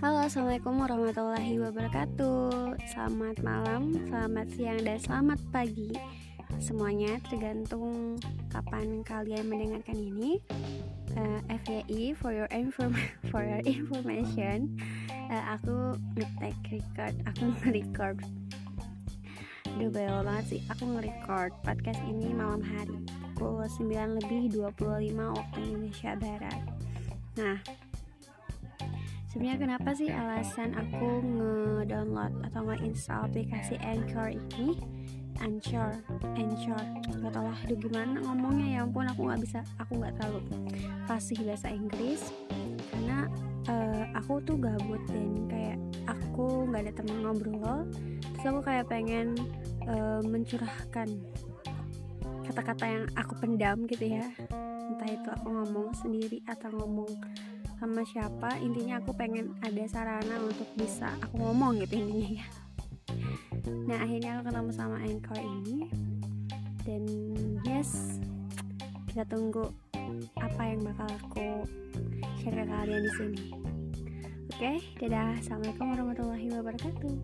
assalamualaikum warahmatullahi wabarakatuh. Selamat malam, selamat siang, dan selamat pagi. Semuanya tergantung kapan kalian mendengarkan ini. Uh, eh, FYI for your inform for your information, uh, aku ngetek record, aku nge-record. Udah bayal banget sih, aku nge-record podcast ini malam hari pukul 9 lebih 25 waktu Indonesia Barat. Nah, sebenarnya kenapa sih alasan aku nge-download atau nge-install aplikasi Anchor ini? Anchor Anchor. Gak tau lah aduh gimana ngomongnya? Ya ampun aku nggak bisa aku nggak terlalu fasih bahasa Inggris. Karena uh, aku tuh gabut dan kayak aku nggak ada temen ngobrol. Terus aku kayak pengen uh, mencurahkan kata-kata yang aku pendam gitu ya. Entah itu aku ngomong sendiri atau ngomong sama siapa intinya aku pengen ada sarana untuk bisa aku ngomong gitu intinya ya. Nah akhirnya aku ketemu sama Anchor ini. Dan yes kita tunggu apa yang bakal aku share ke kalian di sini. Oke dadah. Assalamualaikum warahmatullahi wabarakatuh